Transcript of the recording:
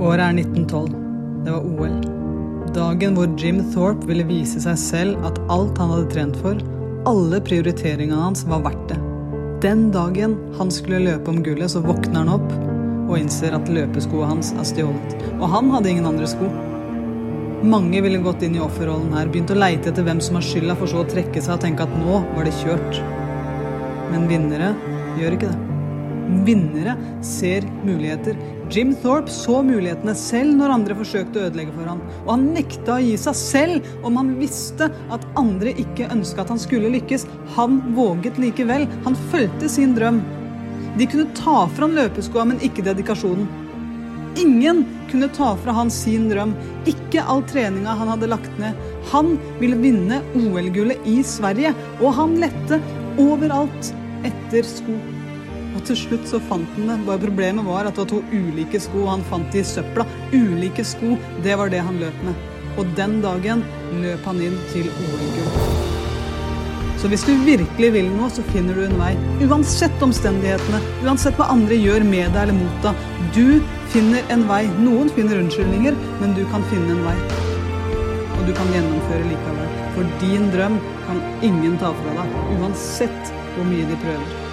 Året er 1912. Det var OL. Dagen hvor Jim Thorpe ville vise seg selv at alt han hadde trent for, alle prioriteringene hans, var verdt det. Den dagen han skulle løpe om gullet, så våkner han opp og innser at løpeskoene hans er stjålet. Og han hadde ingen andre sko. Mange ville gått inn i offerrollen her, begynt å leite etter hvem som har skylda, for så å trekke seg og tenke at nå var det kjørt. Men vinnere gjør ikke det. Vinnere ser muligheter. Jim Thorpe så mulighetene selv når andre forsøkte å ødelegge for ham. Og han nekta å gi seg selv om han visste at andre ikke ønska at han skulle lykkes. Han våget likevel. Han fulgte sin drøm. De kunne ta fra han løpeskoa, men ikke dedikasjonen. Ingen kunne ta fra han sin drøm, ikke all treninga han hadde lagt ned. Han ville vinne OL-gullet i Sverige, og han lette overalt etter sko. Og til slutt så fant han det. Bare problemet var at det var to ulike sko han fant i søpla. Ulike sko, det var det han løp med. Og den dagen løp han inn til OL-gull. Så hvis du virkelig vil noe, så finner du en vei. Uansett omstendighetene, uansett hva andre gjør med deg eller mot deg. Du finner en vei. Noen finner unnskyldninger, men du kan finne en vei. Og du kan gjennomføre likevel. For din drøm kan ingen ta fra deg, uansett hvor mye de prøver.